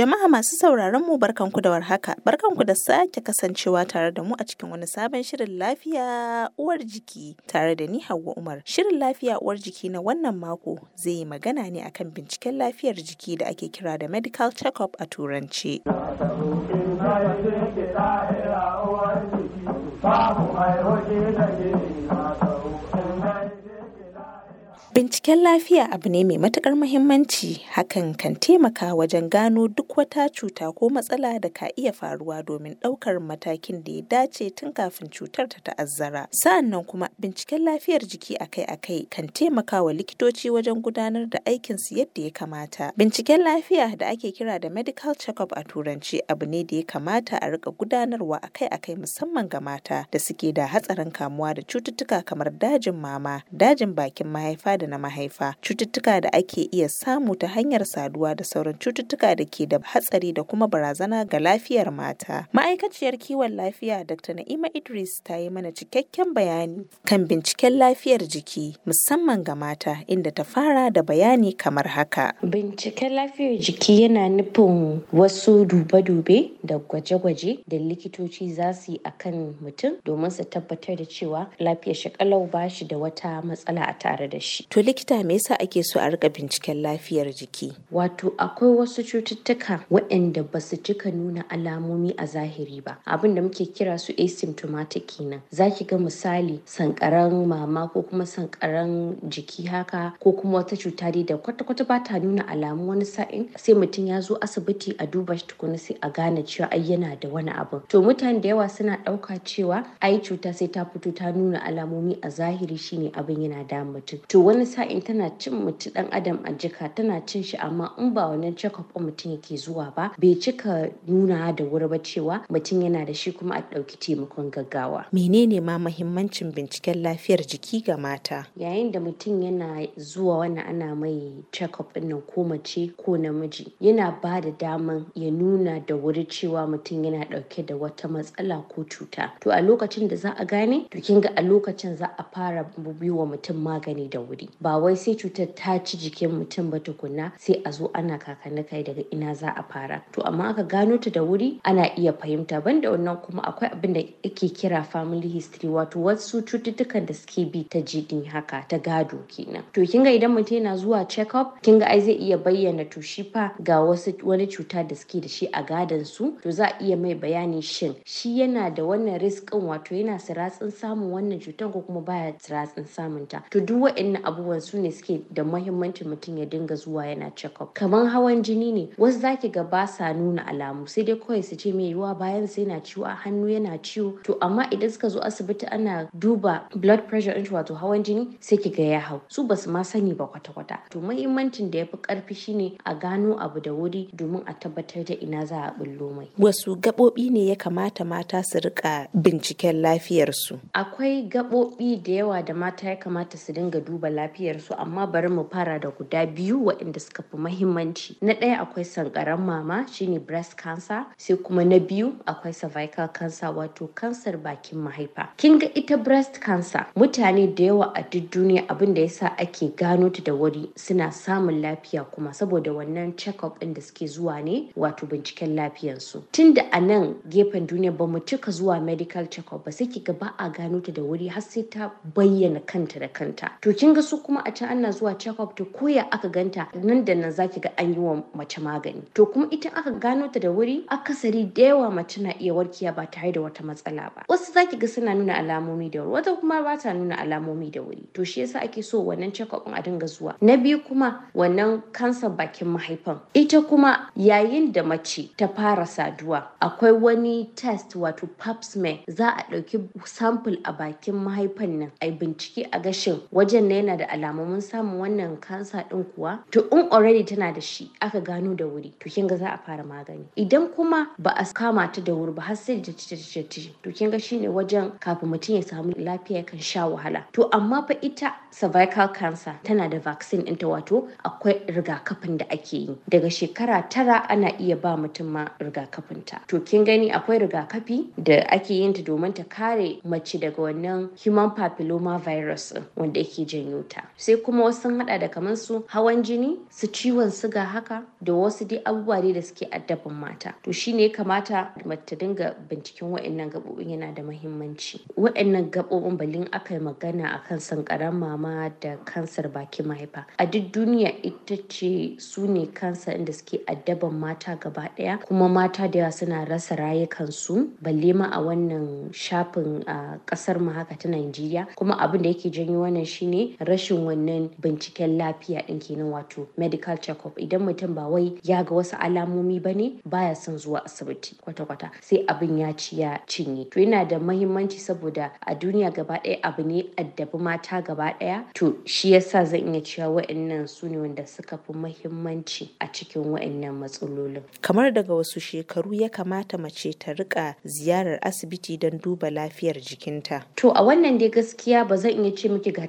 Jama'a masu sauraron mu barkanku da warhaka, barkanku da sake kasancewa tare da mu a cikin wani sabon shirin lafiya uwar jiki tare da ni Hauwa Umar. Shirin lafiya uwar jiki na wannan mako zai yi magana ne akan binciken lafiyar jiki da ake kira da medical check-up a turanci. Binciken lafiya abu ne mai matuƙar muhimmanci hakan kan taimaka wajen gano duk wata cuta ko matsala da ka iya faruwa domin ɗaukar matakin da ya dace tun kafin cutar ta ta'azzara. Sa'annan kuma binciken lafiyar jiki akai-akai kan taimaka wa likitoci wajen gudanar da aikinsu yadda ya kamata. Binciken lafiya da ake kira da medical check-up a turanci abu ne da ya kamata a riƙa gudanarwa akai-akai musamman ga mata da suke da hatsarin kamuwa da cututtuka kamar dajin mama, dajin bakin mahaifa da na mahaifa. Cututtuka da ake iya samu ta hanyar saduwa da sauran cututtuka da ke da hatsari da kuma barazana ga lafiyar mata. Ma'aikaciyar kiwon lafiya dr. Na'ima idris ta yi mana cikakken bayani kan binciken lafiyar jiki musamman ga mata inda ta fara da bayani kamar haka. Binciken lafiyar jiki yana nufin wasu dube-dube da gwaje-gwaje da likitoci za su yi akan mutum domin su tabbatar da cewa lafiyar shi kalau ba shi da wata matsala a tare da shi. To likita me yasa ake so a riƙa binciken lafiyar jiki? Wato akwai wasu cututtuka waɗanda ba su cika nuna alamomi a zahiri ba. Abin da muke kira su asymptomatic kenan. Za ki ga misali sankaran mama ko kuma sankaran jiki haka ko kuma wata cuta dai da kwata-kwata ba ta nuna alamu wani sa'in sai mutum ya zo asibiti a duba shi tukuna sai a gane cewa ai yana da wani abu. To mutane da yawa suna ɗauka cewa ai cuta sai ta fito ta nuna alamomi a zahiri shine abin yana da mutum. To wani sa'in tana cin mutum dan adam a jika tana cin shi amma in ba wannan check up mutum yake zuwa ba bai cika nuna da wuri ba cewa mutum yana da shi kuma a ɗauki taimakon gaggawa. Menene ma mahimmancin binciken lafiyar jiki ga mata? Yayin da mutum yana zuwa wannan ana mai check up nan ko mace ko namiji yana ba da daman ya nuna da wuri cewa mutum yana ɗauke da wata matsala ko cuta. To a lokacin da za a gane to kin ga a lokacin za a fara wa mutum magani da wuri. Ba wai sai cutar ta ci jikin mutum ba tukunna sai a zo ana kakanni kai daga ina za a fara. To amma aka gano ta da wuri ana iya fahimta. Banda wannan kuma akwai abin da ake kira family history wato wasu cututtukan da suke bi ta jini haka ta gado kenan. To kin ga idan mutum yana zuwa check up kin ga ai zai iya bayyana to shi fa ga wasu wani cuta da suke da shi a gadon su. To za a iya mai bayani shin shi yana da wannan risk wato yana siratsin samun wannan cutar ko kuma baya siratsin samun ta to duk waɗannan abubuwan su ne suke da mahimmancin mutum ya dinga zuwa yana check up. Kamar hawan jini ne wasu zaki ga ba sa nuna alamu sai dai kawai su ce mai yiwuwa bayan sai yana ciwo a hannu yana ciwo. To amma idan suka zo asibiti ana duba blood pressure ɗin wato hawan jini sai ki ga ya hau. Su ba su ma sani ba kwata-kwata. To mahimmancin da ya fi ƙarfi shine a gano abu da wuri domin a tabbatar da ina za a bullo mai. Wasu gaɓoɓi ne ya kamata mata su riƙa binciken lafiyarsu? akwai gaɓoɓi da yawa da mata ya kamata su dinga duba lafiyarsu amma bari mu fara da guda biyu waɗanda suka fi mahimmanci na ɗaya akwai sankaran mama shine breast cancer sai kuma na biyu akwai cervical cancer wato kansar bakin mahaifa. Kin ga ita breast cancer mutane da yawa a duk duniya abin da yasa ake gano ta da wuri suna samun lafiya kuma saboda wannan check up ɗin da suke zuwa ne wato binciken lafiyarsu. Tunda a nan gefen duniya ba mu cika zuwa medical check up ba sai ki ga ba a gano ta da wuri har sai ta bayyana kanta da kanta. To kin ga su kuma a can ana zuwa check up to koya aka ganta nan da nan zaki ga an yi wa mace magani. To kuma ita aka gano ta da wuri akasari da yawa mace na iya warkiya ba tare da wata matsala ba. Wasu zaki ga suna nuna alamomi da wuri wata kuma ba ta nuna alamomi da wuri. To shi yasa ake so wannan check up a dinga zuwa. Na biyu kuma wannan kansar bakin mahaifan. Ita kuma yayin da mace ta fara saduwa akwai wani test wato pap smear za a ɗauki sample a bakin mahaifan nan a bincike a gashin wajen na yana da alamomin samun wannan kansa din kuwa to in already tana da shi aka gano da wuri to kin ga za a fara magani. Idan kuma ba a kama ta da wuri ba har sai da ta to kin ga shine wajen kafin mutum ya samu lafiya kan sha wahala. To amma fa ita cervical cancer tana da vaccine ɗinta wato akwai rigakafin da ake yi. Daga shekara tara ana iya ba mutum ma rigakafin ta to kin gani akwai rigakafi da ake yin ta domin ta kare mace daga wannan human papilloma virus wanda yake janyo ta mata sai kuma wasu sun hada da kamar su hawan jini su ciwon siga haka da wasu dai abubuwa dai da suke addabin mata. To shine ya kamata mace ta dinga binciken wa'annan gaɓoɓin yana da mahimmanci wa'annan gaɓoɓin balin aka yi magana akan sankaran mama da kansar bakin mahaifa. A duk duniya ita ce su ne kansa inda suke addaban mata gaba ɗaya kuma mata da yawa suna rasa rayukansu. Balle ma a wannan shafin a ƙasar mu haka ta Najeriya. Kuma abin da yake janyo wannan shine rashin wannan binciken lafiya ɗin kenan wato medical check-up. Idan mutum ba wai ya ga wasu alamomi ba ne baya son zuwa asibiti kwata-kwata. Sai abin ya ci ya cinye. To yana da mahimmanci saboda a duniya gaba ɗaya abu ne addabi mata gaba ɗaya. To shi yasa zan iya cewa wa'annan su ne wanda suka fi mahimmanci a cikin wa'annan matsalolin. Kamar daga wasu shekaru ya kamata mace ta riƙa ziyarar asibiti don duba lafiyar jikinta. To a wannan dai gaskiya ba zan iya ce miki ga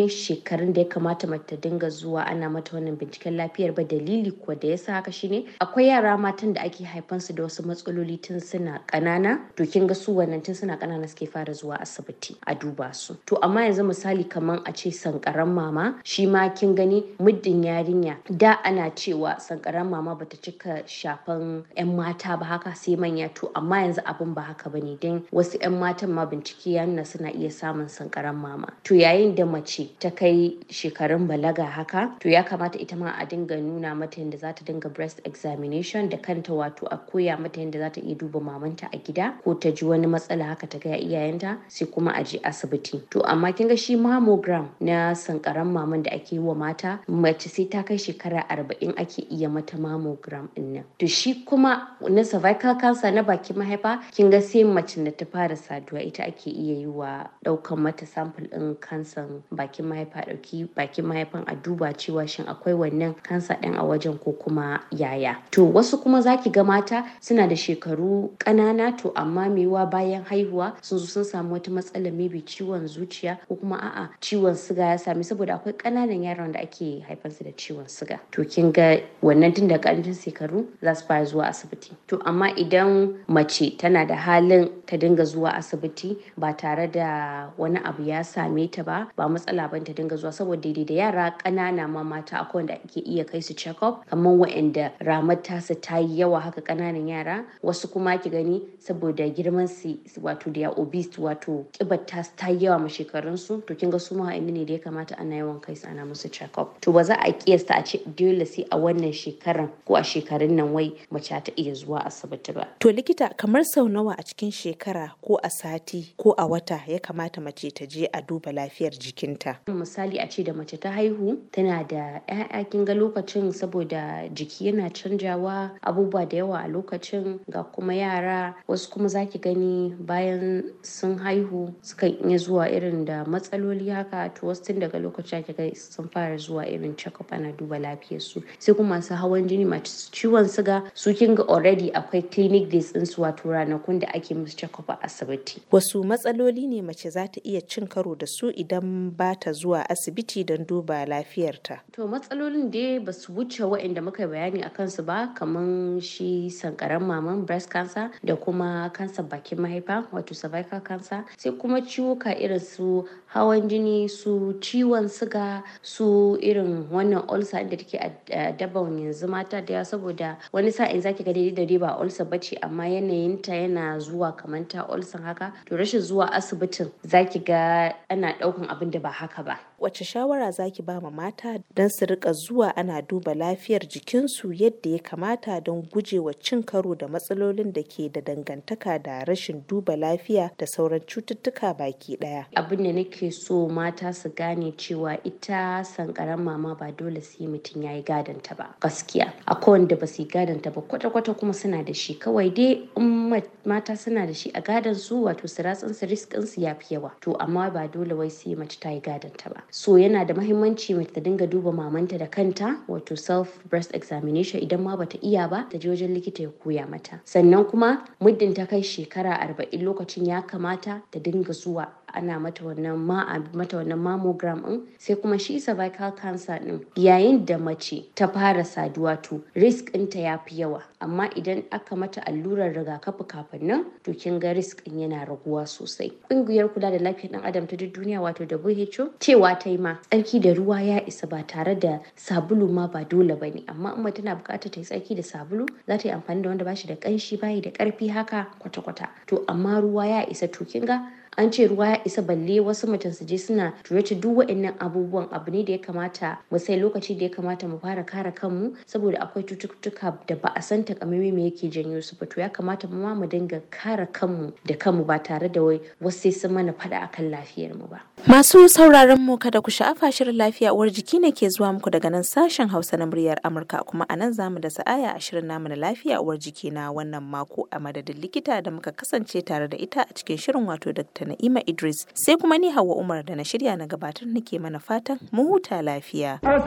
takamaiman shekarun da ya kamata mace ta dinga zuwa ana mata wannan binciken lafiyar ba. Dalili kuwa da yasa haka shine akwai yara matan da ake haifansu da wasu matsaloli tun suna ƙanana. To kin ga su wannan tun suna ƙanana suke fara zuwa asibiti a duba su. To amma yanzu misali kaman a ce sankaran mama shi ma kin gani muddin yarinya da ana cewa sankaran mama bata cika shafan yan mata ba haka sai manya. To amma yanzu abin ba haka ba ne. Dan wasu yan matan ma bincike ya nuna suna iya samun sankaran mama. To yayin da mace ta kai shekarun balaga haka to ya kamata ita ma a dinga nuna mata yadda za ta dinga breast examination da kanta wato a koya mata yadda za ta iya duba mamanta a gida ko ta ji wani matsala haka ta ga iyayenta sai kuma a je asibiti. To amma kin ga shi mammogram na sankaran maman da ake yi wa mata mace sai ta kai shekara arba'in ake iya mata mammogram ɗin nan. To shi kuma na cervical cancer na bakin mahaifa kin ga sai mace da ta fara saduwa ita ake iya yi wa ɗaukan mata sample din kansan bakin mahaifa ɗauki bakin mahaifan a duba cewa shin akwai wannan kansa din a wajen ko kuma yaya. To wasu kuma zaki ga mata suna da shekaru ƙanana to amma mewa bayan haihuwa sun zo sun samu wata matsala maybe ciwon zuciya ko kuma a'a ciwon siga ya sami saboda akwai ƙananan yaran da ake haifansu da ciwon siga to kin ga wannan tun da ƙarancin shekaru za su fara zuwa asibiti. To amma idan mace tana da halin ta dinga zuwa asibiti ba tare da wani abu ya same ta ba ba matsala ban ta dinga zuwa saboda daidai da yara ƙanana ma mata akwai wanda ake iya kai su check up kamar waɗanda ramar tasa ta yi yawa haka ƙananan yara. Wasu kuma ki gani saboda girman su wato da obese wato kibar ta ta yi yawa ma shekarun su. To kin ga su ma ne da ya kamata ana yawan kai su ana musu check up. To ba za a kiyasta a ce dole sai a wannan shekaran ko a shekarun nan wai mace ta iya zuwa asibiti ba. To likita kamar sau nawa a cikin shekara ko a sati ko a wata ya kamata mace ta je a duba lafiyar jikinta? Misali a ce da mace ta haihu tana da 'ya'ya kin ga lokacin saboda jiki yana canjawa abubuwa da yawa a lokacin ga kuma yara. Wasu kuma zaki gani bayan sun haihu sukan iya zuwa irin da matsaloli haka. To wasu tun daga lokacin ake ga sun fara zuwa irin check up ana duba lafiyar su sai kuma masu hawan jini masu ciwon siga su kin ga already akwai clinic days din su wato ranakun da ake musu check up a asibiti. Wasu matsaloli ne mace za ta iya cin karo da su idan ba ta zuwa asibiti don duba lafiyarta. To matsalolin dai ba su wuce waɗanda muka bayani a kansu ba kamar shi sankaran maman breast cancer da kuma kansa bakin mahaifa wato cervical cancer. Sai kuma ciwuka irin su hawan jini su ciwon siga su irin wannan ulcer da take a daban yanzu mata da yawa. Saboda wani sa'in zaki ga daidai da ba ulcer bace amma yanayinta yana zuwa kamar ta ulcer haka. To rashin zuwa asibitin zaki ga ana ɗaukan abin da ba haka ba. Wace shawara zaki ba ma mata don su riƙa zuwa ana duba lafiyar jikinsu yadda ya kamata don gujewa cin karo da matsalolin da ke da dangantaka da rashin duba lafiya da sauran cututtuka baki ɗaya abin da nake so mata su gane cewa ita sankaran mama ba dole sai mutum ya yi gadonta ba gaskiya. Akwai wanda ba su yi gadonta ba kwata-kwata kuma suna da shi. Kawai dai in mata suna da shi a gadon su wato siratsin su riskin su ya fi yawa. To amma ba dole wai sai mace ta yi gadonta ba. So yana da mahimmanci mace ta dinga duba mamanta da kanta wato self breast examination idan ma bata iya ba ta je wajen likita ya koya mata. Sannan kuma muddin ta kai shekara arba'in lokacin ya kamata ta dinga zuwa ana mata wannan ma mata wannan mammogram din sai kuma shi cervical cancer din yayin da mace ta fara saduwa to risk ɗinta ya fi yawa. Amma idan aka mata allurar rigakafi kafin nan to kin ga risk ɗin yana raguwa sosai. Ƙungiyar kula da lafiyar ɗan adam ta duk duniya wato WHO cewa ta yi ma tsarki da ruwa ya isa ba tare da sabulu ma ba dole ba ne. Amma in tana buƙatar ta yi tsarki da sabulu za ta yi amfani da wanda ba shi da ƙanshi bayi da ƙarfi haka kwata-kwata. To amma ruwa ya isa to kin ga an ce ruwa ya isa balle wasu mutum su je suna turace duk waɗannan abubuwan. Abu ne da ya kamata mu sai lokaci da ya kamata mu fara kare kanmu saboda akwai cututtuka da ba a san takamaimai me yake janyo su ba. To ya kamata mu ma mu dinga kare kanmu da kanmu ba tare da wai wasu sai sun mana faɗa akan lafiyar mu ba. Masu sauraron mu kada ku sha'afa shirin lafiya uwar jiki ne ke zuwa muku daga nan sashen Hausa na muryar Amurka. Kuma a nan za mu da sa'aya a shirin namu na lafiya uwar jiki na wannan mako a madadin likita da muka kasance tare da ita a cikin shirin wato Dr. Na'ima Idris sai kuma ni Hauwa Umar da na shirya na gabatar nake mana fatan mu huta lafiya. Ana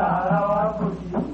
ta rawa